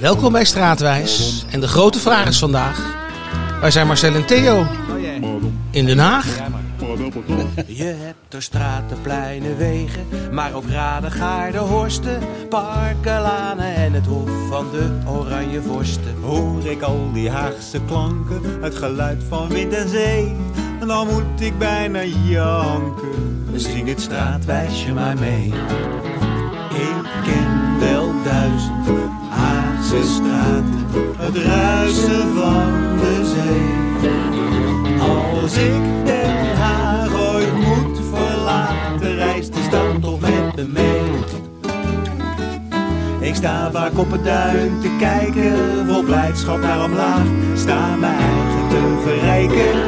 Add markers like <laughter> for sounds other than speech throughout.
Welkom bij Straatwijs. En de grote vraag is vandaag: wij zijn Marcel en Theo in Den Haag. Je hebt er straten, pleinen, wegen, maar ook raden, gaarden, horsten, parken, lanen en het hof van de oranje vorsten. Hoor ik al die Haagse klanken, het geluid van wind en zee, en dan moet ik bijna janken. Zing het straatwijsje maar mee. Ik ken wel duizend Haagse straten, het ruisen van de zee. Als ik Den Haag ooit moet verlaten, reist de stad toch met me mee. Ik sta vaak op het duin te kijken, vol blijdschap naar omlaag. Sta mijn eigen te verrijken.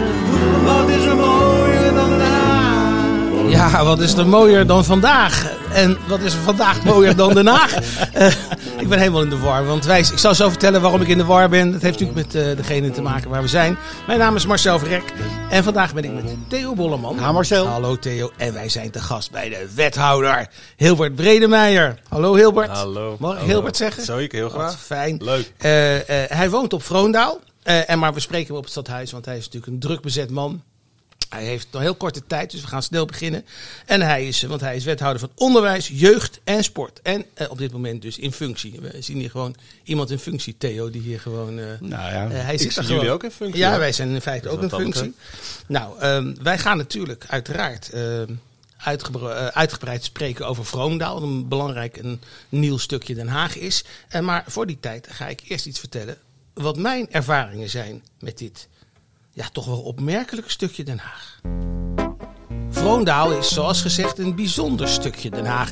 Wat is er mooier dan Den Haag? Ja, wat is er mooier dan vandaag? En wat is er vandaag mooier dan Den Haag? <laughs> Ik ben helemaal in de war. Want wij, ik zal zo vertellen waarom ik in de war ben. Dat heeft natuurlijk met eh, degene te maken waar we zijn. Mijn naam is Marcel Verrek. En vandaag ben ik met Theo Bolleman. Ha, Marcel. Hallo Theo. En wij zijn te gast bij de wethouder Hilbert Bredemeijer. Hallo Hilbert. Hallo. Mag ik Hallo. Hilbert zeggen? Zeker, heel Wat graag. fijn. Leuk. Eh, eh, hij woont op Vroondaal. Eh, en maar we spreken hem op het stadhuis, want hij is natuurlijk een druk bezet man. Hij heeft nog heel korte tijd, dus we gaan snel beginnen. En hij is, want hij is wethouder van onderwijs, jeugd en sport. En eh, op dit moment dus in functie. We zien hier gewoon iemand in functie, Theo, die hier gewoon... eh, Nou ja, eh, hij zit jullie gewoon. ook in functie. Ja, wij zijn in feite Dus ook in functie. Nou, ehm, wij gaan natuurlijk uiteraard ehm, uitgebre- eh, uitgebreid spreken over Vroomdaal. Wat een belangrijk en nieuw stukje Den Haag is. En maar voor die tijd ga ik eerst iets vertellen. Wat mijn ervaringen zijn met dit ja, toch wel opmerkelijk stukje Den Haag. Vroondaal is zoals gezegd een bijzonder stukje Den Haag.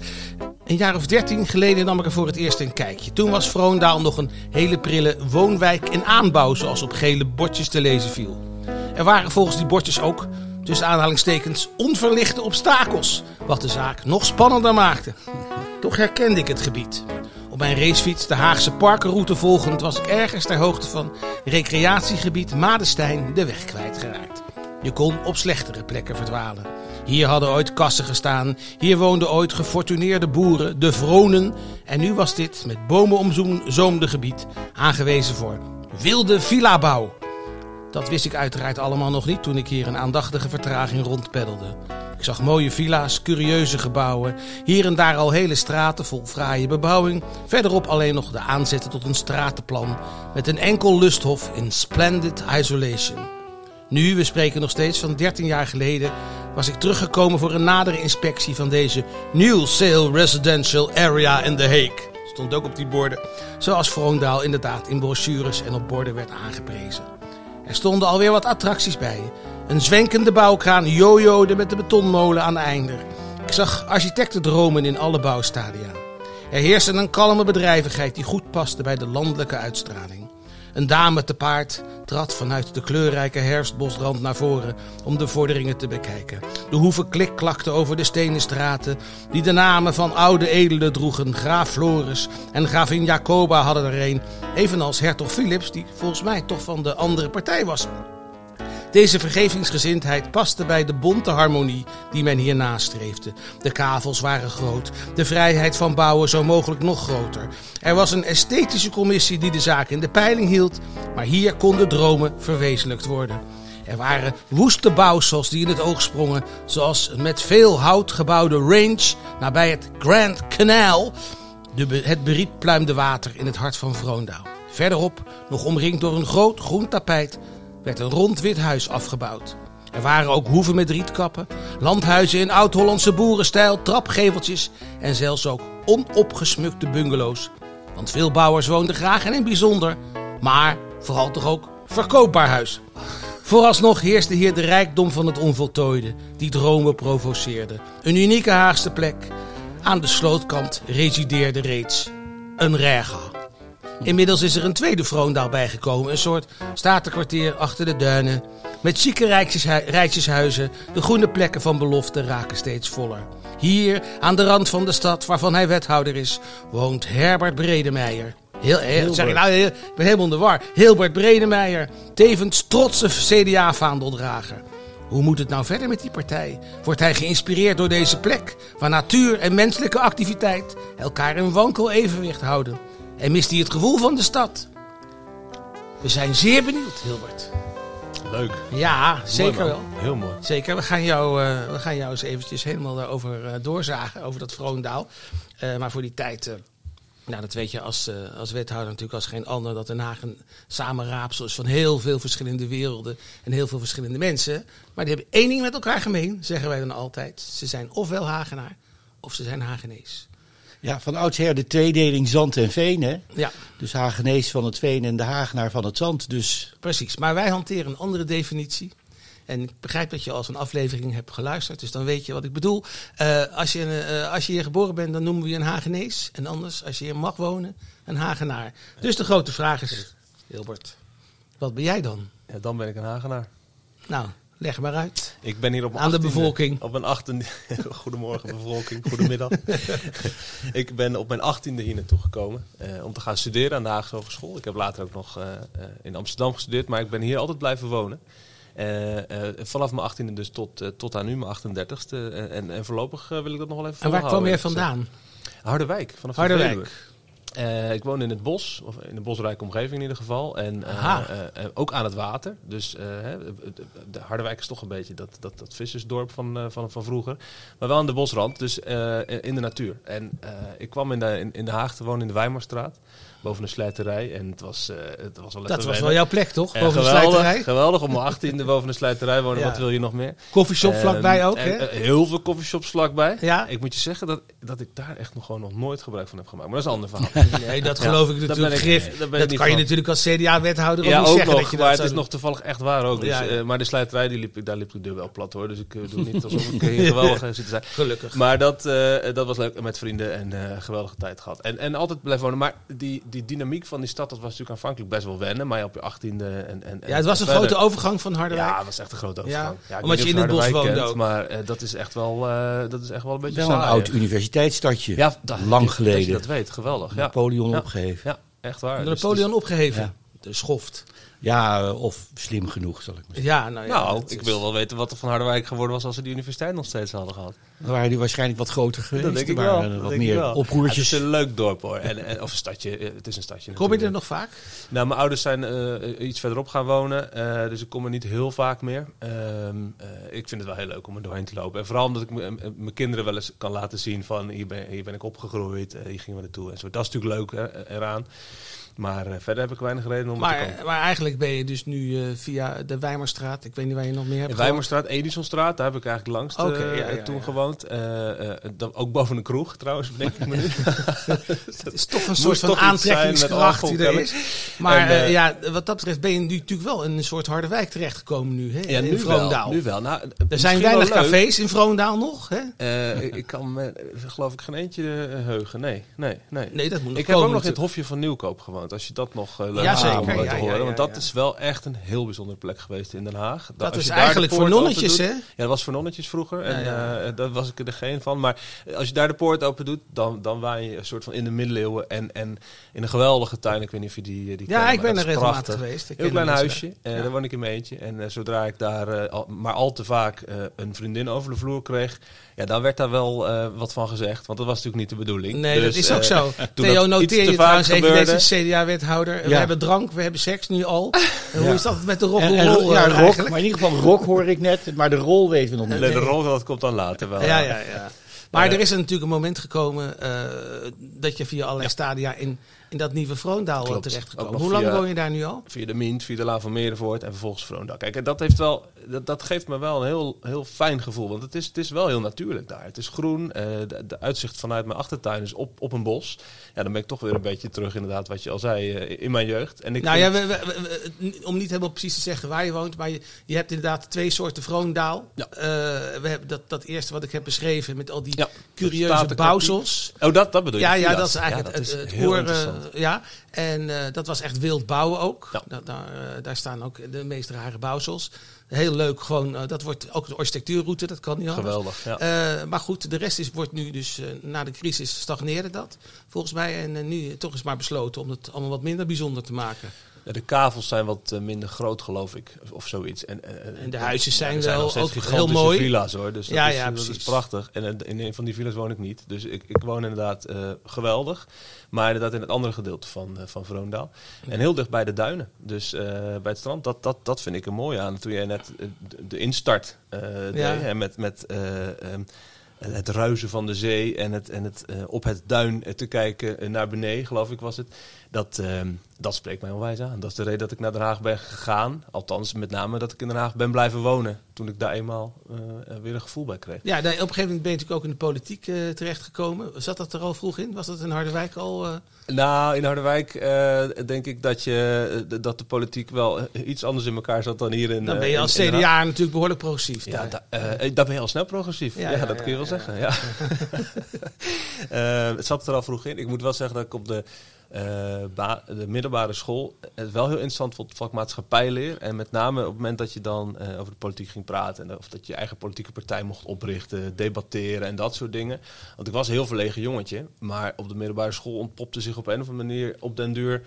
Een jaar of dertien geleden nam ik er voor het eerst een kijkje. Toen was Vroondaal nog een hele prille woonwijk in aanbouw, zoals op gele bordjes te lezen viel. Er waren volgens die bordjes ook, tussen aanhalingstekens, onverlichte obstakels, wat de zaak nog spannender maakte. <laughs> Toch herkende ik het gebied. Op mijn racefiets de Haagse parkenroute volgend was ik ergens ter hoogte van recreatiegebied Madestein de weg kwijtgeraakt. Je kon op slechtere plekken verdwalen. Hier hadden ooit kassen gestaan, hier woonden ooit gefortuneerde boeren, de Vronen. En nu was dit, met bomen omzoomde gebied, aangewezen voor wilde villabouw. Dat wist ik uiteraard allemaal nog niet toen ik hier een aandachtige vertraging rondpeddelde. Ik zag mooie villa's, curieuze gebouwen, hier en daar al hele straten vol fraaie bebouwing. Verderop alleen nog de aanzetten tot een stratenplan met een enkel lusthof in splendid isolation. Nu, we spreken nog steeds van 13 jaar geleden, was ik teruggekomen voor een nadere inspectie van deze New Sale Residential Area in The Hague. Stond ook op die borden, zoals Vroondaal inderdaad in brochures en op borden werd aangeprezen. Er stonden alweer wat attracties bij. Een zwenkende bouwkraan jojoede met de betonmolen aan de einder. Ik zag architecten dromen in alle bouwstadia. Er heerste een kalme bedrijvigheid die goed paste bij de landelijke uitstraling. Een dame te paard trad vanuit de kleurrijke herfstbosrand naar voren om de vorderingen te bekijken. De hoeven klikklakten over de stenen straten die de namen van oude edelen droegen. Graaf Floris en gravin Jacoba hadden er een, evenals hertog Philips, die volgens mij toch van de andere partij was. Deze vergevingsgezindheid paste bij de bonte harmonie die men hier nastreefde. De kavels waren groot, de vrijheid van bouwen zo mogelijk nog groter. Er was een esthetische commissie die de zaak in de peiling hield, maar hier konden dromen verwezenlijkt worden. Er waren woeste bouwsels die in het oog sprongen, zoals een met veel hout gebouwde range nabij het Grand Canal, de het berietpluimde water in het hart van Vroondaal. Verderop, nog omringd door een groot groen tapijt, werd een rond wit huis afgebouwd. Er waren ook hoeven met rietkappen, landhuizen in oud-Hollandse boerenstijl, trapgeveltjes en zelfs ook onopgesmukte bungalows. Want veel bouwers woonden graag in bijzonder, maar vooral toch ook verkoopbaar huis. Vooralsnog heerste hier de rijkdom van het onvoltooide, die dromen provoceerde. Een unieke Haagse plek. Aan de slootkant resideerde reeds een rega. Inmiddels is er een tweede Vroondaal bijgekomen. Een soort statenkwartier achter de duinen. Met chique rijtjeshui- rijtjeshuizen. De groene plekken van belofte raken steeds voller. Hier, aan de rand van de stad waarvan hij wethouder is, woont Herbert Bredemeijer. Heel, heel, zeg ik, nou, heel- ik ben helemaal in de war. Hilbert Bredemeijer, tevens trotse CDA-vaandeldrager. Hoe moet het nou verder met die partij? Wordt hij geïnspireerd door deze plek, waar natuur en menselijke activiteit elkaar in wankel evenwicht houden? En mist hij het gevoel van de stad? We zijn zeer benieuwd, Hilbert. Leuk. Ja, zeker Mooi, wel. Heel mooi. Zeker, we gaan jou, eh, we gaan jou eens eventjes helemaal daarover eh, doorzagen, over dat Vroondaal. Eh, maar voor die tijd, nou dat weet je als, als wethouder natuurlijk als geen ander, dat Den Haag een samenraapsel is van heel veel verschillende werelden en heel veel verschillende mensen. Maar die hebben één ding met elkaar gemeen, zeggen wij dan altijd. Ze zijn ofwel Hagenaar, of ze zijn Hagenees. Ja, van oudsher de tweedeling zand en veen. Hè? Ja, Dus Hagenees van het veen en de Hagenaar van het zand. Dus precies. Maar wij hanteren een andere definitie. En ik begrijp dat je als een aflevering hebt geluisterd, dus dan weet je wat ik bedoel. Eh, als, je, eh, als je hier geboren bent, dan noemen we je een Hagenees. En anders, als je hier mag wonen, een Hagenaar. Dus de grote vraag is, Hilbert, wat ben jij dan? Ja, dan ben ik een Hagenaar. Nou, leg maar uit. Ik ben hier op Aan de 18e bevolking. Op mijn 18e. <laughs> Goedemorgen bevolking, goedemiddag. <laughs> ik ben op mijn 18e hier naartoe gekomen eh, om te gaan studeren aan de Haagse Hogeschool. Ik heb later ook nog eh, eh, in Amsterdam gestudeerd, maar ik ben hier altijd blijven wonen. Vanaf mijn 18e dus tot, tot aan nu, mijn 38e. En, en, voorlopig wil ik dat nog wel even En waar kwam jij vandaan? Harderwijk, vanaf. Harderwijk. Eh, ik woon in het bos, of in een bosrijke omgeving in ieder geval. En eh, eh, ook aan het water. Dus de, de Harderwijk is toch een beetje dat, dat, dat vissersdorp van, van, van vroeger. Maar wel aan de bosrand, dus in de natuur. En ik kwam in de, in, in de Haag te wonen in de Weimarstraat. Boven een slijterij. En het was, eh, het was wel Dat was wel jouw plek, toch? En Boven de geweldig, slijterij. geweldig om mijn 18e <laughs> boven een slijterij wonen. Ja. Wat wil je nog meer? Koffieshop vlakbij Ehm, ook, en, hè? eh, heel veel coffeeshops vlakbij. Ja. Ik moet je zeggen dat, dat ik daar echt nog gewoon nog nooit gebruik van heb gemaakt. Maar dat is een ander verhaal. <laughs> Nee, dat geloof ik natuurlijk grif. daar ben ik Dat niet kan je natuurlijk als CDA-wethouder Ja, ook zeggen nog, dat je maar dat het is nog toevallig echt waar ook. Dus, eh, maar de slijterij, die liep, ik- daar liep de deur wel plat hoor. Dus ik eh, doe niet <laughs> alsof ik hier geweldig eh, zit te zijn. Gelukkig. Maar dat, eh, dat was leuk met vrienden en eh geweldige tijd gehad. En, en altijd blijven wonen. Maar die, die dynamiek van die stad, dat was natuurlijk aanvankelijk best wel wennen. Maar op je achttiende en, en Ja, het was een verder- grote overgang van Harderwijk. Ja, het was echt een grote overgang. Ja, omdat je in het bos woonde ook. Maar eh, dat, is echt wel, eh, dat is echt wel een beetje wel een saai, oud universiteitsstadje. Ja, dat, Lang dat je geleden. dat weet, geweldig. Ja, Napoleon Ja. opgeheven. ja echt waar. De Dus- Napoleon opgeheven. Schoft. Ja, eh, of slim genoeg, zal ik maar zeggen. Ja, nou ja. Nou, ik is- wil wel weten wat er van Harderwijk geworden was als ze die universiteit nog steeds hadden gehad. Dan waren die waarschijnlijk wat groter geweest. Dat denk ik wel. Wat denk ik meer wel. oproertjes. Ja, het is een leuk dorp hoor. En, en, of een stadje. eh, Het is een stadje. Kom je er nog vaak? Nou, mijn ouders zijn eh, iets verderop gaan wonen. eh, dus ik kom er niet heel vaak meer. Ehm, eh, ik vind het wel heel leuk om er doorheen te lopen. En vooral omdat ik mijn kinderen wel eens kan laten zien van hier ben, hier ben ik opgegroeid. hier gingen we naartoe en zo. Dat is natuurlijk leuk hè, eraan. Maar eh, verder heb ik weinig reden om er te komen. Maar, maar eigenlijk ben je dus nu eh, via de Weimarstraat. Ik weet niet waar je nog meer hebt In gewoond. Weimerstraat, Edisonstraat, daar heb ik eigenlijk langst Oké, eh, ja, ja, toen ja. gewoond. Ook boven een kroeg trouwens, denk ik me nu. <laughs> <laughs> Het is toch een soort van aantrekkingskracht die er is. Maar En, ja, wat dat betreft ben je nu natuurlijk wel in een soort Harderwijk terechtgekomen nu. Hè? ja, in nu Vroondaal. wel, nu wel. Nou, Er zijn weinig cafés in Vroondaal nog. Hè? Ik- kan me, geloof ik geen eentje heugen. Nee, nee, nee. Nee, dat moet ik heb ook nog in het. Hofje van Nieuwkoop gewoond. Als je dat nog eh, leuk Ja, vindt zeker. om te horen. want dat is wel echt een heel bijzondere plek geweest in Den Haag. Dat is eigenlijk voor nonnetjes, hè? Ja, dat was voor nonnetjes vroeger. En eh, daar was ik er geen van. Maar als je daar de poort open doet, dan, dan waan je een soort van in de middeleeuwen. En, en in een geweldige tuin. Ik weet niet of je die, eh, die Ja, ik ben er regelmatig geweest. Ik Heel klein huisje, daar. Ja. daar woon ik in mijn eentje. En zodra ik daar al, maar al te vaak een vriendin over de vloer kreeg, ja, dan werd daar wel eh, wat van gezegd. Want dat was natuurlijk niet de bedoeling. Nee, Dus, dat is ook eh, zo. <laughs> toen Theo, noteer te je vaak trouwens even gebeurde- deze CDA-wethouder. We Ja. hebben drank, we hebben seks nu al. <laughs> En hoe Ja. is dat met de En, rock'n'roll en, roll ja, eh, rock, eigenlijk? maar in ieder geval rock hoor ik net, maar de rol weten we nog niet. Nee, de rol dat komt dan later wel. Ja, ja, ja. Maar Eh, er is er natuurlijk een moment gekomen eh, dat je via allerlei stadia in, in dat nieuwe Vroondaal terecht gekomen. Hoe lang woon je daar nu al? Via de Mint, via de Laan van Merenvoort en vervolgens Vroondag. Kijk, en dat, heeft wel, dat, dat geeft me wel een heel, heel fijn gevoel. Want het is, het is wel heel natuurlijk daar. Het is groen. eh, de, de uitzicht vanuit mijn achtertuin is op, op een bos. Ja, dan ben ik toch weer een beetje terug inderdaad wat je al zei in mijn jeugd. En ik Nou ja, we, we- we- we- om niet helemaal precies te zeggen waar je woont, maar je, je hebt inderdaad twee soorten Vroondaal. Ja. We hebben dat, dat eerste wat ik heb beschreven met al die Ja, curieuze bouwsels. Oh, dat, dat bedoel je? Ja, ja, dat is eigenlijk Ja, het, dat het, ja, en eh, dat was echt wild bouwen ook. Ja. Da- daar, eh, daar staan ook de meest rare bouwsels. Heel leuk, gewoon, eh, dat wordt ook de architectuurroute, dat kan niet anders. Geweldig, ja. Maar goed, de rest is, wordt nu dus, na de crisis stagneerde dat, volgens mij. En nu toch is maar besloten om het allemaal wat minder bijzonder te maken. Ja, de kavels zijn wat eh, minder groot, geloof ik, of, zoiets. En, eh, En de eh, huizen ja, zijn er wel ook heel mooi. villa's hoor, dus dat, Ja, is, ja, dat is prachtig. En eh, in een van die villa's woon ik niet, dus ik, ik woon inderdaad eh, geweldig. Maar inderdaad in het andere gedeelte van, eh, van Vroondaal. En heel dicht bij de duinen, dus eh, bij het strand. Dat, dat, dat vind ik er mooi aan. Toen jij net eh, de, instart eh deed, Ja. hè, met... met eh, ehm, het ruizen van de zee en het, en het eh, op het duin eh, te kijken eh, naar beneden, geloof ik was het. Dat, ehm, dat spreekt mij onwijs aan. Dat is de reden dat ik naar Den Haag ben gegaan. Althans, met name dat ik in Den Haag ben blijven wonen. Toen ik daar eenmaal eh, weer een gevoel bij kreeg. Ja, op een gegeven moment ben je natuurlijk ook in de politiek eh, terechtgekomen. Zat dat er al vroeg in? Was dat in Harderwijk al? eh? Nou, in Harderwijk denk ik dat, je, dat de politiek wel iets anders in elkaar zat dan hier in Dan ben je als in. CDA natuurlijk behoorlijk progressief. Ja, daar. da, daar ben je al snel progressief. Ja, Ja, ja, dat ja, kun je wel zeggen. Ja. <laughs> Het zat er al vroeg in. Ik moet wel zeggen dat ik op de, de middelbare school het wel heel interessant vond, vak maatschappijleer. En met name op het moment dat je dan eh, over de politiek ging praten. En of dat je je eigen politieke partij mocht oprichten, debatteren en dat soort dingen. Want ik was een heel verlegen jongetje. Maar op de middelbare school ontpopte zich op een of andere manier op den duur eh,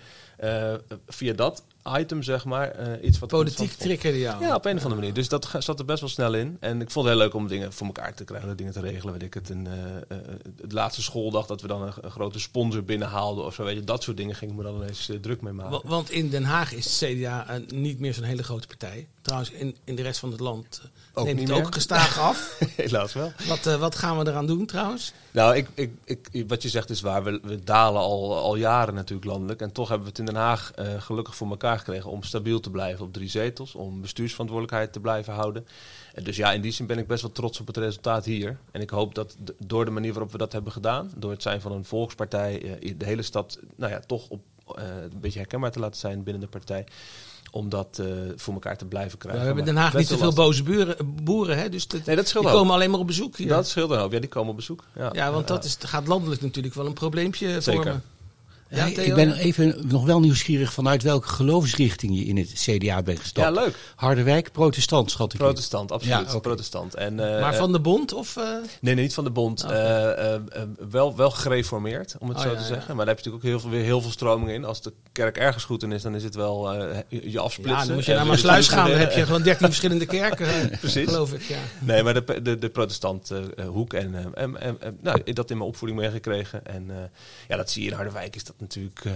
via dat item, zeg maar, eh, iets wat Politiek triggerde jou. Ja, op een of andere manier. Dus dat zat er best wel snel in. En ik vond het heel leuk om dingen voor elkaar te krijgen, dingen te regelen. Weet ik het, een, eh, eh, het laatste schooldag dat we dan een, een grote sponsor binnenhaalden of zo. Weet je, dat soort dingen ging ik me dan ineens eh, druk mee maken. Wa- Want in Den Haag is CDA een- niet meer zo'n hele grote partij. Trouwens, in, in de rest van het land eh, Ook neemt niet het meer. ook gestaag af. <laughs> Helaas wel. wat, eh, wat gaan we eraan doen trouwens? Nou, ik, ik, ik, wat je zegt is waar. We, we dalen al, al jaren natuurlijk landelijk. En toch hebben we het in Den Haag eh, gelukkig voor elkaar gekregen om stabiel te blijven op drie zetels. Om bestuursverantwoordelijkheid te blijven houden. En dus ja, in die zin ben ik best wel trots op het resultaat hier. En ik hoop dat door de manier waarop we dat hebben gedaan, door het zijn van een volkspartij, eh, de hele stad, nou ja, toch op, eh, een beetje herkenbaar te laten zijn binnen de partij. Om dat eh, voor elkaar te blijven We krijgen. hebben in Den Haag niet zoveel boze buren, boeren. Hè? Dus dat- Nee, dat die ook. komen alleen maar op bezoek hier. Dat scheelt een hoop. Ja, die komen op bezoek. Ja, ja, want dat is, gaat landelijk natuurlijk wel een probleempje Zeker. vormen. Ja, Hey, ik ben even nog wel nieuwsgierig vanuit welke geloofsrichting je in het CDA bent gestapt. Ja, leuk. Harderwijk, protestant schat ik in. Protestant, absoluut. Ja. Protestant. En, eh, maar van de bond? Of, eh? Nee, nee, niet van de bond. Oké. Eh, wel, wel gereformeerd, om het Oh, zo ja, te ja. zeggen. Maar daar heb je natuurlijk ook heel veel, weer heel veel stromingen in. Als de kerk ergens goed in is, dan is het wel eh, je- afsplitsen. Ja, dan moet je naar Maasluis de gaan. Dan heb je gewoon 13 <laughs> verschillende kerken. Precies. Geloof ik, ja. Nee, maar de, de, de protestant eh, eh, hoek. En, eh, en, nou, dat in mijn opvoeding meegekregen. En eh, ja, dat zie je in Harderwijk is dat natuurlijk eh,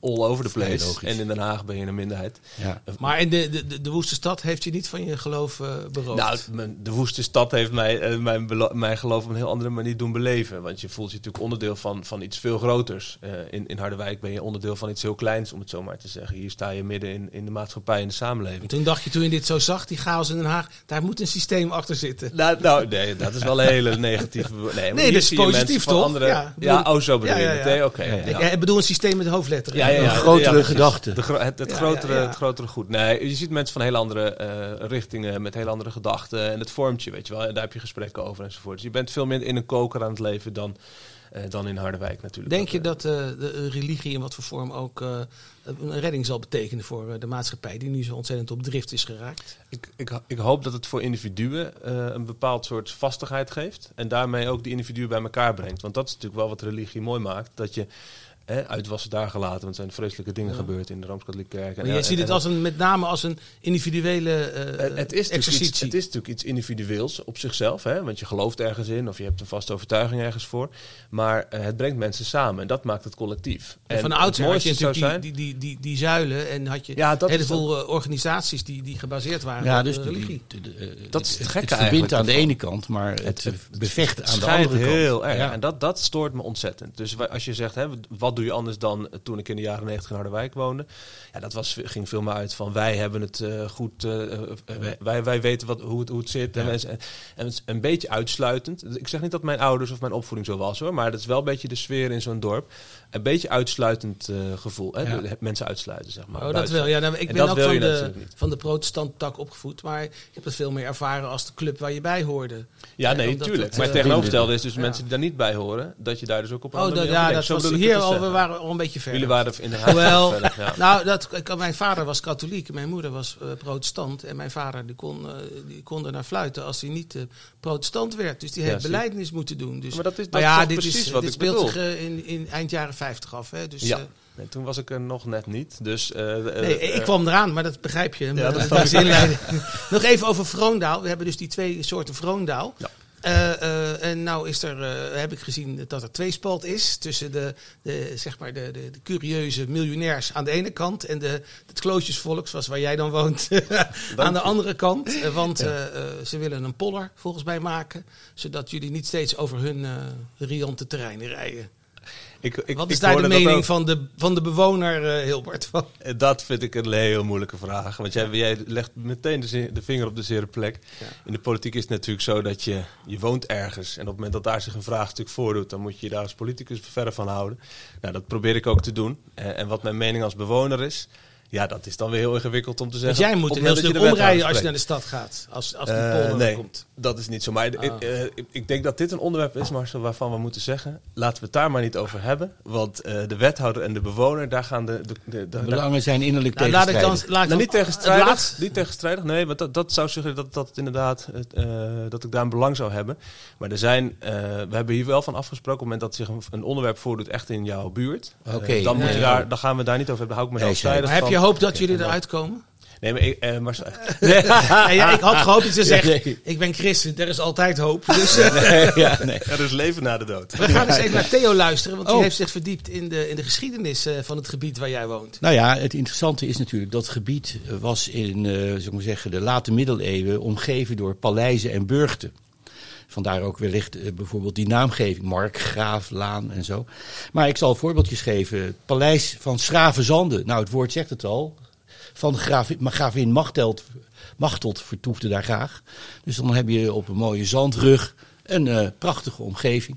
all over the place. logisch. En in Den Haag ben je een minderheid. Ja. Maar in de, de, de, woeste stad heeft je niet van je geloof eh beroofd. Nou, de woeste stad heeft mij, eh, mijn, mijn geloof op een heel andere manier doen beleven. Want je voelt je natuurlijk onderdeel van, van iets veel groters. Eh, in, in Harderwijk ben je onderdeel van iets heel kleins, om het zo maar te zeggen. Hier sta je midden in, in de maatschappij en de En samenleving. toen dacht je, toen je dit zo zag, die chaos in Den Haag, daar moet een systeem achter zitten. Nou, nou, nee, dat is wel een hele <laughs> negatieve... Nee, Nee, dat is positief, toch? Andere, Ja, ja, oh, zo bedoel Ja, je ja, het? Oké. Ja, ja. Ik, ik bedoel een systeem met hoofdletteren. Ja, ja, ja. Een grotere precies. gedachte. De gro- het, het, Ja, grotere, ja, ja. het grotere goed. Nee, je ziet mensen van heel andere eh, richtingen, met heel andere gedachten. En het vormt je, weet je wel. En daar heb je gesprekken over enzovoort. Dus je bent veel meer in een koker aan het leven dan, eh, dan in Harderwijk natuurlijk. Denk je dat eh, de religie in wat voor vorm ook eh, een redding zal betekenen voor de maatschappij die nu zo ontzettend op drift is geraakt? Ik, ik, ik hoop dat het voor individuen eh, een bepaald soort vastigheid geeft. En daarmee ook die individuen bij elkaar brengt. Want dat is natuurlijk wel wat religie mooi maakt. Dat je hè, uitwassen daar gelaten. Want er zijn vreselijke dingen Ja. gebeurd in de Rooms-Katholieke Kerk. En, Maar je en- ziet het als een, met name als een individuele eh het, het, is natuurlijk iets, exercitie. het is natuurlijk iets individueels op zichzelf. Hè? Want je gelooft ergens in of je hebt een vaste overtuiging ergens voor. Maar eh, het brengt mensen samen en dat maakt het collectief. En van oudsher had je natuurlijk zijn... die, die, die, die, die zuilen en had je Ja, dat heel is veel eh, organisaties die, die gebaseerd waren Ja, op dus religie. de- de- de- Dat is het gekke het verbindt eigenlijk aan de ene kant, maar het, Het- het- bevecht aan de andere kant. heel erg. Ja. En dat, dat stoort me ontzettend. Dus als je zegt, hè, wat doe je anders dan toen ik in de jaren 90 in Harderwijk woonde? Ja, dat was, ging veel meer uit van wij hebben het eh, goed, eh, eh, wij- wij, weten wat, hoe, het, hoe het zit. En, mensen- en het is een beetje uitsluitend. Ik zeg niet dat mijn ouders of mijn opvoeding zo was hoor, maar dat is wel een beetje de sfeer in zo'n dorp. Een beetje uitsluitend gevoel. Hè? Ja. Mensen uitsluiten, zeg maar. Oh, dat wel. Ja, nou, ik En ben ook van de, natuurlijk van de protestant tak opgevoed, maar ik heb het veel meer ervaren als de club waar je bij hoorde. Ja, nee, omdat tuurlijk. het, maar het tegenovergestelde is dus mensen die daar niet bij horen, dat je daar dus ook op Oh, andere dat, manier ja, dat was hier al, we waren al een beetje verder. Jullie waren in de Hoewel, verder, ja. nou, dat, ik, mijn vader was katholiek, mijn moeder was eh, protestant. En mijn vader die kon, eh, die kon er naar fluiten als hij niet eh, protestant werd. Dus die Ja, heeft beleidnis moeten doen. Dus, Maar dat is- dat maar is ja, dit, precies is, wat dit ik speelt bedoel. zich in, in eind jaren 50 af. Hè? Dus, Ja. Nee, toen was ik er nog net niet. Dus, Nee, ik kwam eraan, maar dat begrijp je. Maar dat dat snap is inleiding. <laughs> Nog even over Vroondaal. We hebben dus die twee soorten Vroondaal. Ja. Eh, eh, en nou is er, eh, heb ik gezien dat er tweespalt is tussen de, de, zeg maar de, de, de curieuze miljonairs aan de ene kant en de, het kloosjesvolk, zoals waar jij dan woont, <laughs> aan de andere kant. Want ze willen een polder volgens mij maken, zodat jullie niet steeds over hun riante terreinen rijden. Ik, ik, Wat is ik daar de mening ook. van de, van de bewoner, eh Hilbert? Van? <laughs> Dat vind ik een heel moeilijke vraag. Want jij, jij legt meteen de, de vinger op de zere plek. Ja. In de politiek is het natuurlijk zo dat je, je woont ergens. En op het moment dat daar zich een vraagstuk voordoet, dan moet je je daar als politicus verder van houden. Nou, dat probeer ik ook te doen. Eh, en wat mijn mening als bewoner is, ja, dat is dan weer heel ingewikkeld om te Dus zeggen. jij Op moet een heel stuk omrijden als je naar de stad gaat. Als, als die Eh, polder nee, komt. dat is niet zo. Maar ik, Ah. eh, ik, ik denk dat dit een onderwerp is, Marcel, waarvan we moeten zeggen... laten we het daar maar niet over hebben. Want eh, de wethouder en de bewoner, daar gaan de... de, de, belangen zijn innerlijk Nou, laat ik dan, tegenstrijdig. laat ik Nou, dan niet tegenstrijdig. Niet tegenstrijdig, nee, want dat, dat zou zeggen dat, dat het inderdaad eh, dat ik daar een belang zou hebben. Maar er zijn, eh, we hebben hier wel van afgesproken, op het moment dat zich een, een onderwerp voordoet echt in jouw buurt. eh, Oké. dan, moet Nee, je ja. daar, dan gaan we daar niet over hebben. Daar hou ik me Nee, heel strijdig Maar heb je hoop dat jullie eruit komen? Nee, maar, ik, eh, Marcel, <laughs> echt. Nee, ja, ik had gehoopt dat je zegt, nee. ik ben christen, er is altijd hoop. <laughs> Dus eh, ja, nee. er is leven na de dood. we gaan eens even naar Theo luisteren, want die Oh. heeft zich verdiept in de, in de geschiedenis eh, van het gebied waar jij woont. Nou ja, het interessante is natuurlijk dat gebied was in eh, maar zeggen, de late middeleeuwen omgeven door paleizen en burchten. Vandaar ook wellicht eh, bijvoorbeeld die naamgeving, Mark, Graaf, Laan en zo. Maar ik zal voorbeeldjes geven. Paleis van Schravenzande. Nou, het woord zegt het al. Van maar gravin Machteld, Machteld vertoefde daar graag. Dus dan heb je op een mooie zandrug een eh, prachtige omgeving.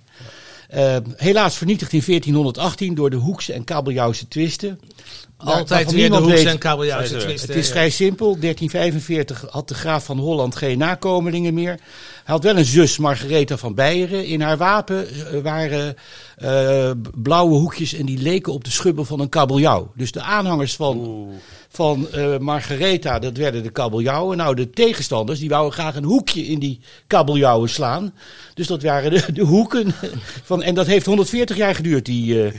Eh, helaas vernietigd in 1418 door de Hoekse en Kabeljauwse twisten. Altijd weer de niemand hoeks en twisten. het is ja. vrij simpel. 1345 had de graaf van Holland geen nakomelingen meer. Hij had wel een zus, Margaretha van Beieren. In haar wapen eh, waren eh, blauwe hoekjes en die leken op de schubbel van een kabeljauw. Dus de aanhangers van, van eh, Margaretha, dat werden de kabeljauwen. Nou, de tegenstanders, die wouden graag een hoekje in die kabeljauwen slaan. Dus dat waren de, de hoeken. <laughs> Van, en dat heeft 140 jaar geduurd, die, eh,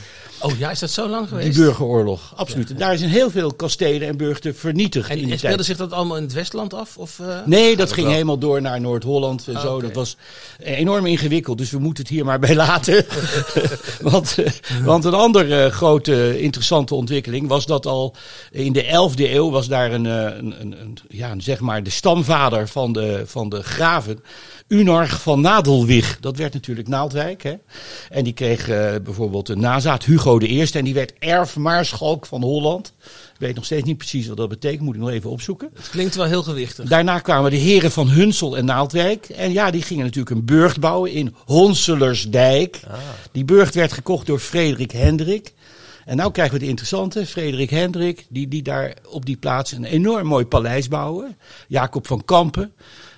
Oh ja, is dat zo lang die geweest? burgeroorlog. Absoluut. En daar zijn heel veel kastelen en burchten vernietigd in En, die en speelde zich dat allemaal in het Westland af? Of, eh? Nee, dat ging wel. helemaal door naar Noord-Holland en Ah, zo. Dat was enorm ingewikkeld, dus we moeten het hier maar bij laten. <laughs> want, eh, want een andere eh, grote interessante ontwikkeling was dat al in de 11e eeuw was daar een, eh, een, een, een- ja, een, zeg maar de stamvader van de, van de graven, Unarch van Nadelwig. Dat werd natuurlijk Naaldwijk. Hè? En die kreeg eh, bijvoorbeeld een nazaat, Hugo I. En die werd erfmaarschalk van Holland. Ik weet nog steeds niet precies wat dat betekent, moet ik nog even opzoeken. Het klinkt wel heel gewichtig. Daarna kwamen de heren van Hunsel en Naaldwijk. En ja, die gingen natuurlijk een burcht bouwen in Honselersdijk. Die burcht werd gekocht door Frederik Hendrik. En nou krijgen we de interessante, Frederik Hendrik, die, die daar op die plaats een enorm mooi paleis bouwen. Jacob van Kampen,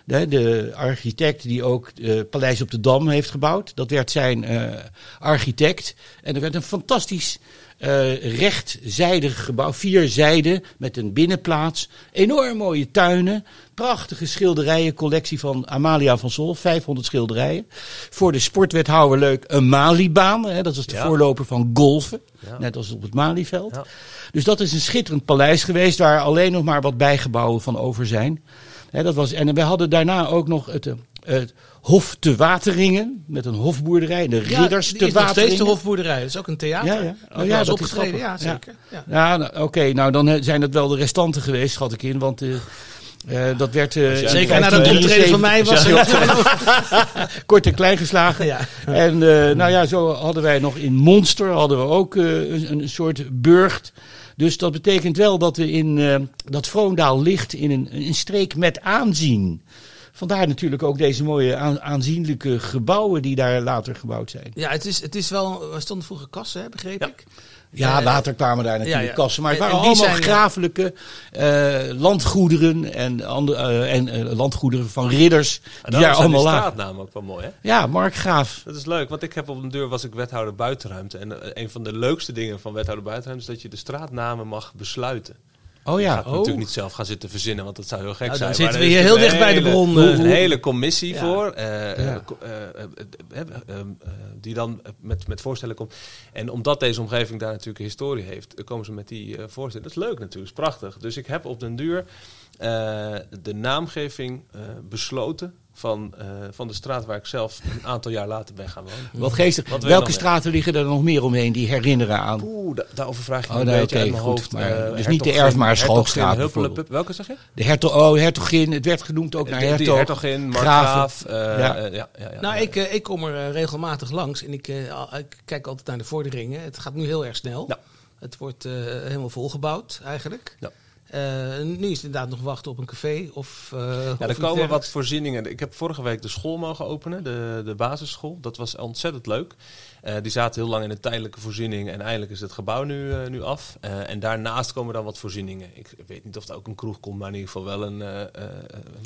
de, de architect die ook het Paleis op de Dam heeft gebouwd. Dat werd zijn eh, architect. En er werd een fantastisch eh rechtzijdig gebouw, vier zijden met een binnenplaats. Enorm mooie tuinen, prachtige schilderijen, collectie van Amalia van Sol, 500 schilderijen. Voor de sportwethouder leuk een Malibaan, hè, dat is de Ja. voorloper van golfen, Ja. net als op het Malieveld. Ja. Dus dat is een schitterend paleis geweest waar alleen nog maar wat bijgebouwen van over zijn. Hè, dat was, en we hadden daarna ook nog het, eh, het Hof te Wateringen, met een hofboerderij, de Ja, Ridders te is nog steeds de Wateringen. hofboerderij. Dat is ook een theater. Ja, ja. Oh, ja, ja, dat is opgetreden, ja, grappig. zeker. Ja. Ja, nou, oké, nou dan eh, zijn dat wel de restanten geweest, schat ik in. Want eh, eh, dat werd. eh, Zeker na dat 1573 optreden van mij was het. <laughs> kort en klein geslagen. Ja. En eh, nou ja, zo hadden wij nog in Monster hadden we ook eh, een, een soort burcht. Dus dat betekent wel dat we in eh, dat Vroondaal ligt in een, een streek met aanzien. Vandaar natuurlijk ook deze mooie aan- aanzienlijke gebouwen die daar later gebouwd zijn. Ja, het is, het is wel. Er stonden vroeger kassen, hè, begreep ik. Ja, Eh, later kwamen daar natuurlijk ja, ja. kassen. Maar het En- waren allemaal zijn, ja. grafelijke eh, landgoederen en, andere, eh, en eh, landgoederen van ridders. En Die daar allemaal lagen. straatnamen ook wel mooi, hè? Ja, Mark Graaf. Dat is leuk, want ik heb op een deur was ik wethouder buitenruimte. En eh, een van de leukste dingen van wethouder buitenruimte is dat je de straatnamen mag besluiten. Oh ja. Oh. natuurlijk niet zelf gaan zitten verzinnen, want dat zou heel gek Nou, zijn. dan zitten we er hier heel dicht bij de een bron, hele- eh. Een hele commissie voor, die dan met, met voorstellen komt. En omdat deze omgeving daar natuurlijk een historie heeft, komen ze met die eh, voorstellen. Dat is leuk natuurlijk, is prachtig. Dus ik heb op den duur eh, de naamgeving besloten van, eh, van de straat waar ik zelf een aantal jaar later ben gaan wonen. Wat geestig. Wat Welke straten liggen er nog meer omheen die herinneren aan? Oeh, da- daarover vraag je Oh, me een nee, beetje oké, uit mijn goed, hoofd. maar Eh, dus niet de Hertogin- Hertogin. Huppelepup- Welke zeg je? De hertog, oh, hertogin, het werd genoemd ook naar hertog. hertogin, graven. markgraaf. eh, Ja. ja. ja, ja, ja, Nou, ja. ik, ik kom er regelmatig langs en ik, eh, ik kijk altijd naar de vorderingen. Het gaat nu heel erg snel. Ja. Het wordt eh, helemaal volgebouwd eigenlijk. Ja. Eh, nu is het inderdaad nog wachten op een café of. eh, Ja, of er komen wat voorzieningen. Ik heb vorige week de school mogen openen, de, de basisschool. Dat was ontzettend leuk. Eh, die zaten heel lang in een tijdelijke voorziening en eindelijk is het gebouw nu, eh, nu af. Eh, en daarnaast komen dan wat voorzieningen. Ik weet niet of er ook een kroeg komt, maar in ieder geval wel een. eh, eh,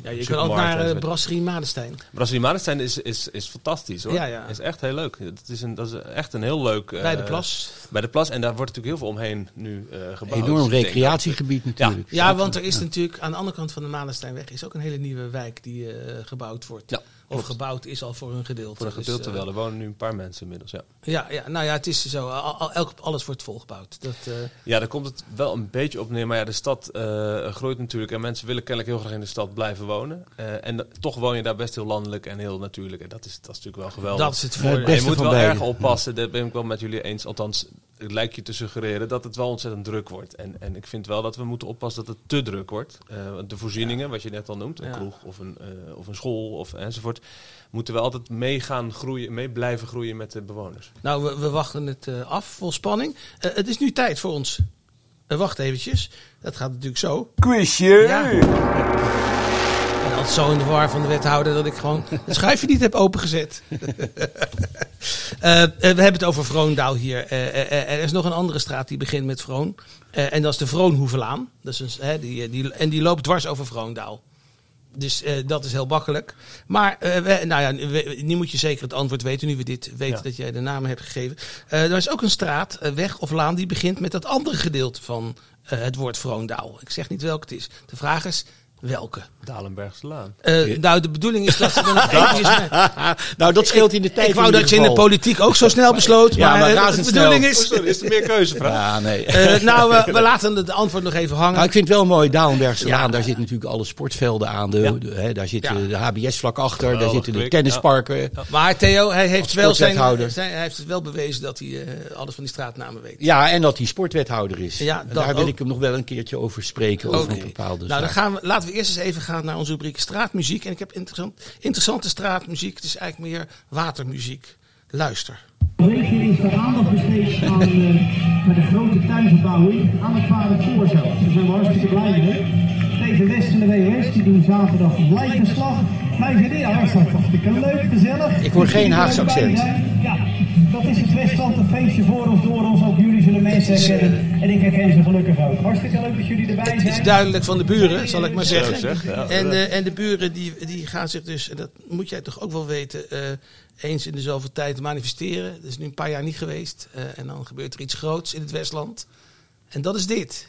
Ja, je kan ook naar. Brasserie Madenstein. Brasserie Madenstein is, is, is fantastisch hoor. Ja, ja. Is echt heel leuk. Het is een, dat is echt een heel leuk. eh, bij de plas. Bij de plas. En daar wordt natuurlijk heel veel omheen nu eh gebouwd. Enorm Dus recreatiegebied natuurlijk. Ja, want er is natuurlijk aan de andere kant van de Madensteinweg is ook een hele nieuwe wijk die eh, gebouwd wordt. Ja, of klopt. gebouwd is al voor een gedeelte. dat Voor een Dus, gedeelte eh, wel. Er wonen nu een paar mensen inmiddels. Ja. Ja, ja, nou ja, het is zo. Al, elk, alles wordt volgebouwd. Dat, eh, Ja, daar komt het wel een beetje op neer. Maar ja, de stad eh, groeit natuurlijk. En mensen willen kennelijk heel graag in de stad blijven wonen. Eh, en toch woon je daar best heel landelijk en heel natuurlijk. En dat is, dat is natuurlijk wel geweldig. dat is het voordeel. En je moet wel erg oppassen. Daar ben ik wel met jullie eens. Althans, lijkt je te suggereren dat het wel ontzettend druk wordt. En, en ik vind wel dat we moeten oppassen dat het te druk wordt. Eh, want de voorzieningen, wat je net al noemt, een Ja. kroeg of een, eh, of een school of enzovoort, moeten we altijd mee gaan groeien, mee blijven groeien met de bewoners. Nou, we, we wachten het eh, af vol spanning. Eh, het is nu tijd voor ons. Wacht eventjes. Dat gaat natuurlijk zo. Quizje! Ja. Ben altijd zo in de war van de wethouder dat ik gewoon het schuifje niet heb opengezet. <laughs> Eh, eh, we hebben het over Vroondaal hier. Eh, er is nog een andere straat die begint met Vroon. En dat is de Vroonhoevelaan. Dat is een, die, die, en die loopt dwars over Vroondaal. Dus dat is heel makkelijk. Maar we, nou ja, we- nu moet je zeker het antwoord weten, nu we dit weten Ja. dat jij de namen hebt gegeven. Er is ook een straat, weg of laan, die begint met dat andere gedeelte van het woord Vroondaal. Ik zeg niet welke het is. De vraag is, welke? Dalenbergse Laan. Eh, nou, de bedoeling is dat ze dan nog eventjes... met- nou, dat scheelt in de tijd. ik wou in dat je in de politiek ook zo snel besloot, Ja, maar, maar eh, de bedoeling Oh, is... sorry, is er meer keuzevraag? Ja, nee. Eh, nou, we, we laten het antwoord nog even hangen. Nou, ik vind het wel mooi, Dalenbergse Ja. Laan, daar zitten natuurlijk alle sportvelden aan. De, Ja. de- hè, daar zit Ja. de HBS vlak achter, daar zitten de tennisparken. Maar Theo, hij heeft, wel zijn, hij heeft het wel bewezen dat hij alles van die straatnamen weet. Ja, en dat hij sportwethouder is. Ja, daar wil ik hem nog wel een keertje over spreken, over een bepaalde Nou, dan gaan we, laten we eerst eens even gaan naar onze rubriek straatmuziek. En ik heb interessant, interessante straatmuziek. Het is eigenlijk meer watermuziek. Luister. Regio is er aandacht besteed aan eh, met de grote tuinverbouwing aan het Varenkoor zelf. Daar zijn we hartstikke blij mee. Steven West en de WS die doen zaterdag lijkenslag. Wij vinden ja, is hartstikke leuk, gezellig. Ik hoor geen Haagse accent. Ja, dat is het Westland, een feestje voor ons, door ons. Ook jullie zullen mensen herkennen. En ik herken ze gelukkig ook. Hartstikke leuk dat jullie erbij Het is zijn. duidelijk van de buren, zal ik maar zeggen. zeg, ja. en, eh, en de buren die, die gaan zich dus, en dat moet jij toch ook wel weten, eh, eens in de zoveel tijd manifesteren. Dat is nu een paar jaar niet geweest. Eh, en dan gebeurt er iets groots in het Westland. En dat is dit.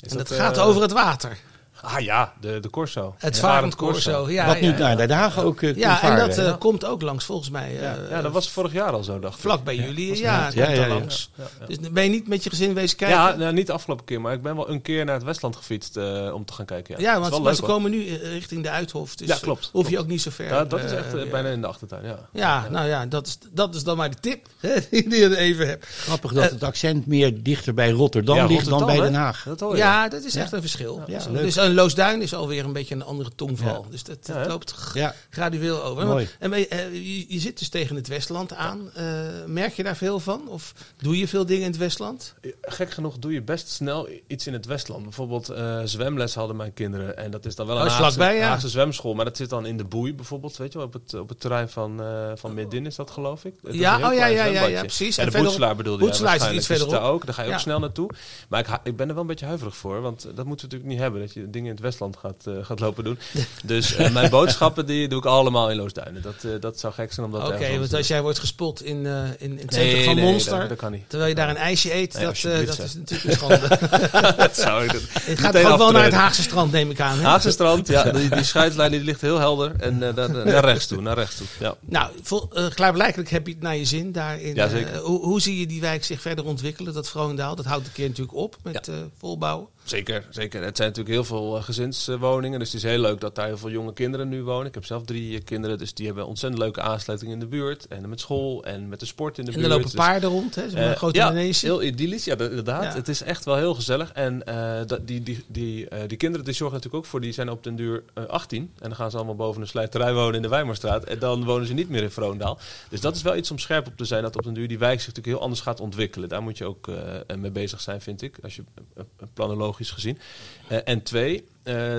Is en dat, dat, gaat over het water. Ah ja, de, de Corso. Het Ja, varend corso. Ja, Wat nu ja, naar Den Haag ook eh, ja, en dat eh, komt ook langs volgens mij. eh, Ja, ja, dat was vorig jaar al zo, dacht ik. vlak bij jullie. Ja, komt Ja, daar ja, ja. langs. Dus ben je niet met je gezin wezen kijken? Ja, nou, niet de afgelopen keer, maar ik ben wel een keer naar het Westland gefietst om te gaan kijken. Ja, Ja, want leuk, ze komen nu richting de Uithof. Dus Ja, klopt, hoef je ook niet zo ver. Ja, dat is echt bijna in de achtertuin, ja. Ja, nou ja, dat is, dat is dan maar de tip <laughs> die je even hebt. Grappig dat het accent meer dichter bij Rotterdam ligt dan bij? Den Haag. Dat hoor je. Ja, dat is echt een verschil. Ja, Dus- leuk. Loosduin is alweer een beetje een andere tongval. Ja. Dus dat, Ja, loopt Ja. gradueel over. Mooi. En je, eh, je, je zit dus tegen het Westland aan. Eh, merk je daar veel van? Of doe je veel dingen in het Westland? Gek genoeg doe je best snel iets in het Westland. Bijvoorbeeld eh, zwemles hadden mijn kinderen. En dat is dan wel Oh, een Haagse, vlakbij, ja. Haagse zwemschool. Maar dat zit dan in de boei bijvoorbeeld. Weet je wel, op het, op het terrein van, eh van Middin is dat geloof ik. Dat Ja, oh ja, ja, ja, ja, precies. En En de Boetselaar bedoelde jij Boetselaar is iets verderop. daar ook. Daar ga je Ja. ook snel naartoe. Maar ik, ik ben er wel een beetje huiverig voor. Want dat moeten we natuurlijk niet hebben. Dat je dingen in het Westland gaat, eh, gaat lopen doen. Dus eh, mijn <laughs> boodschappen die doe ik allemaal in Loosduinen. Dat, eh, dat zou gek zijn om dat Oké, want als jij wordt gespot in, in, in het Nee, centrum van nee, Monster, dat, dat kan niet. terwijl je daar een ijsje eet, Nee, dat, dat is natuurlijk een schande. <laughs> dat zou ik <laughs> Het gaat ook wel naar het Haagse strand, neem ik aan. Hè? Haagse strand, ja, die, die scheidslijn die ligt heel helder. En daar- naar rechts toe, naar rechts toe. Ja. Nou, vol, klaarblijkelijk heb je het naar je zin daarin. Ja, zeker. Hoe, hoe zie je die wijk zich verder ontwikkelen, dat Vroondaal? Dat houdt een keer natuurlijk op met Ja. volbouwen. Zeker, zeker. Het zijn natuurlijk heel veel eh, gezinswoningen. Dus het is heel leuk dat daar heel veel jonge kinderen nu wonen. Ik heb zelf drie eh, kinderen, dus die hebben ontzettend leuke aansluiting in de buurt. En met school en met de sport in de En buurt. er lopen Dus, paarden rond, hè? Zo'n eh, grote ja, heel idyllisch. Ja, de- inderdaad. Ja. Het is echt wel heel gezellig. En die, die, die, eh, die kinderen die zorgen natuurlijk ook voor, die zijn op den duur eh, 18. En dan gaan ze allemaal boven een slijterij wonen in de Wijmerstraat. En dan wonen ze niet meer in Vroondaal. Dus dat is wel iets om scherp op te zijn, dat op den duur die wijk zich natuurlijk heel anders gaat ontwikkelen. Daar moet je ook mee bezig zijn, vind ik, als je eh, eh, gezien. Eh, en twee,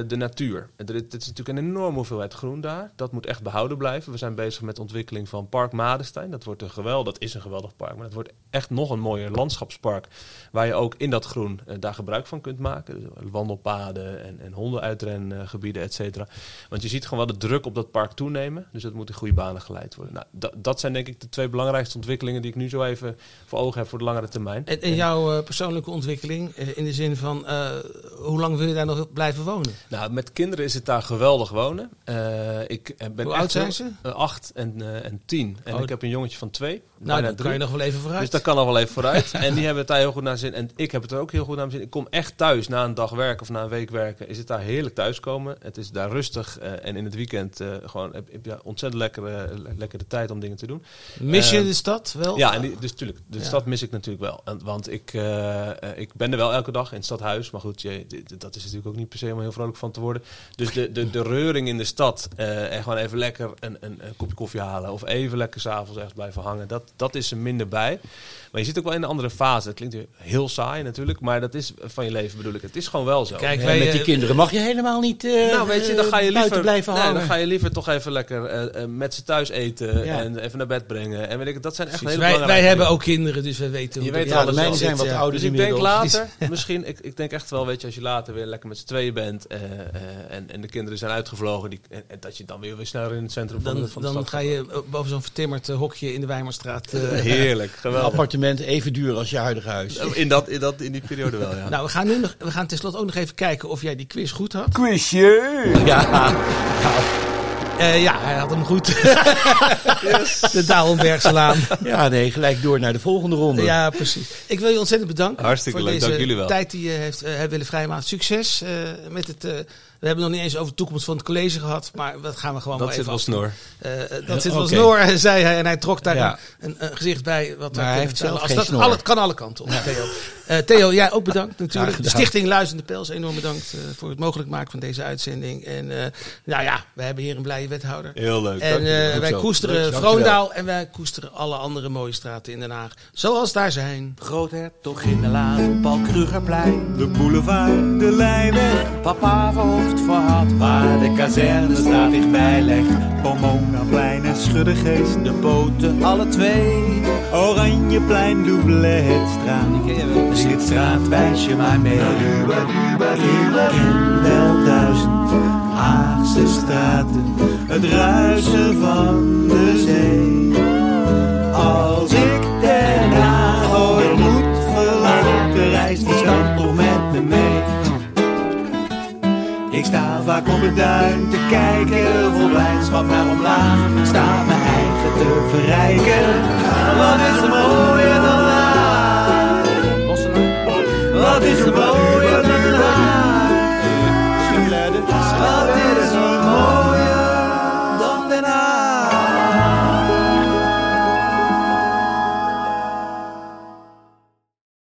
de natuur. Er, dit is natuurlijk een enorme hoeveelheid groen daar. Dat moet echt behouden blijven. We zijn bezig met de ontwikkeling van Park Madestein. Dat wordt een geweldig, dat is een geweldig park, maar dat wordt echt nog een mooier landschapspark. Waar je ook in dat groen eh, daar gebruik van kunt maken. Dus wandelpaden en, en hondenuitrengebieden, et cetera. Want je ziet gewoon wel de druk op dat park toenemen. Dus dat moet in goede banen geleid worden. Nou, dat, zijn denk ik de twee belangrijkste ontwikkelingen die ik nu zo even voor ogen heb voor de langere termijn. En, en jouw eh, persoonlijke ontwikkeling, eh, in de zin van, eh, hoe lang wil je daar nog blijven wonen? Nou, met kinderen is het daar geweldig wonen. Eh, ik eh, ben Hoe echt oud zijn ze? eh, acht en, eh, en tien. En Oh. ik heb een jongetje van twee. Nou, dan kan je nog wel even vooruit. Dus dat kan nog wel even vooruit. <laughs> en die hebben het daar heel goed naar zin. En ik heb het er ook heel goed naar zin. Ik kom echt thuis na een dag werken of na een week werken. Is het daar heerlijk thuiskomen. Het is daar rustig. eh, en in het weekend eh, gewoon heb, heb je ontzettend lekkere, le- lekkere tijd om dingen te doen. Mis je de stad wel? Ja, en die, dus natuurlijk, de Ja. stad mis ik natuurlijk wel. En, want ik, ik ben er wel elke dag in het stadhuis. Maar goed, je, dat is natuurlijk ook niet per se helemaal heel vrolijk van te worden. Dus de, de, de reuring in de stad eh, en gewoon even lekker een, een, een kopje koffie halen. Of even lekker s'avonds ergens blijven hangen. Dat, dat is er minder bij. Maar je zit ook wel in een andere fase. Het klinkt heel saai natuurlijk. Maar dat is van je leven bedoel ik. Het is gewoon wel zo. Kijk, En wij, met die eh, kinderen mag je helemaal niet eh, Nou, weet je, dan ga je liever, blijven nee, hangen. dan ga je liever toch even lekker met ze thuis eten Ja. en even naar bed brengen. En weet ik, dat zijn echt precies. hele wij, wij belangrijke hebben dingen. ook kinderen, dus we weten Je hoe weet dat wel, ja, de alles mijne wel. zijn wat Ja. ouder Dus ik denk later, <laughs> misschien, ik, ik denk echt wel, weet je, als je later weer lekker met z'n tweeën bent eh, eh, en, en de kinderen zijn uitgevlogen, die, en, en dat je dan weer, weer sneller in het centrum van, Dan, de, van de dan stad ga je eh, boven zo'n vertimmerd hokje in de Wijmerstraat. eh, <laughs> Heerlijk, Een <laughs> geweldig. appartement even duur als je huidige huis. In, dat, in, dat, in die periode wel, ja. <laughs> Nou, we gaan nu nog, we gaan tenslotte ook nog even kijken of jij die quiz goed had. Quizje! Ja, Eh, ja, hij had hem goed. <laughs> De Douwenbergselaan. ja, nee, gelijk door naar de volgende ronde. Ja, precies. Ik wil je ontzettend bedanken. Hartstikke voor leuk, deze dank jullie wel. tijd die je heeft, hebt willen vrijmaken. Succes eh, met het. Eh, we hebben nog niet eens over de toekomst van het college gehad, maar dat gaan we gewoon dat maar zit even wel snor. Eh, eh, dat zit wel Oké. snor, <laughs> zei hij. En hij trok daar Ja. een, een gezicht bij. Wat Maar wij hij heeft zelf vertellen. Als geen dat, snor. alle, het kan alle kanten op, Theo. Eh, Theo, jij ook bedankt natuurlijk. De. Stichting Luizende Pels, enorm bedankt eh, voor het mogelijk maken van deze uitzending. En eh, nou ja, we hebben hier een blije wethouder. Heel leuk. En eh, wij koesteren. Vroondaal en wij koesteren alle andere mooie straten in Den Haag. Zoals daar zijn. Groothertog in de laan, Paul Krugerplein. De boulevard, de Lijnweg, Papa verhaal, waar de kazerne staat dichtbij legt. Pomonaplein en Schuddegeest. De poten, alle twee. Oranjeplein, Doubletstraat. Schitstraat, wijs je maar mee. Ken wel duizend Haagse straten, het ruisen van de zee. Als ik Ik sta vaak op het duin te kijken, vol blijdschap naar omlaag. Sta mijn eigen te verrijken. Wat is er mooier dan laag? Wat is er mooier?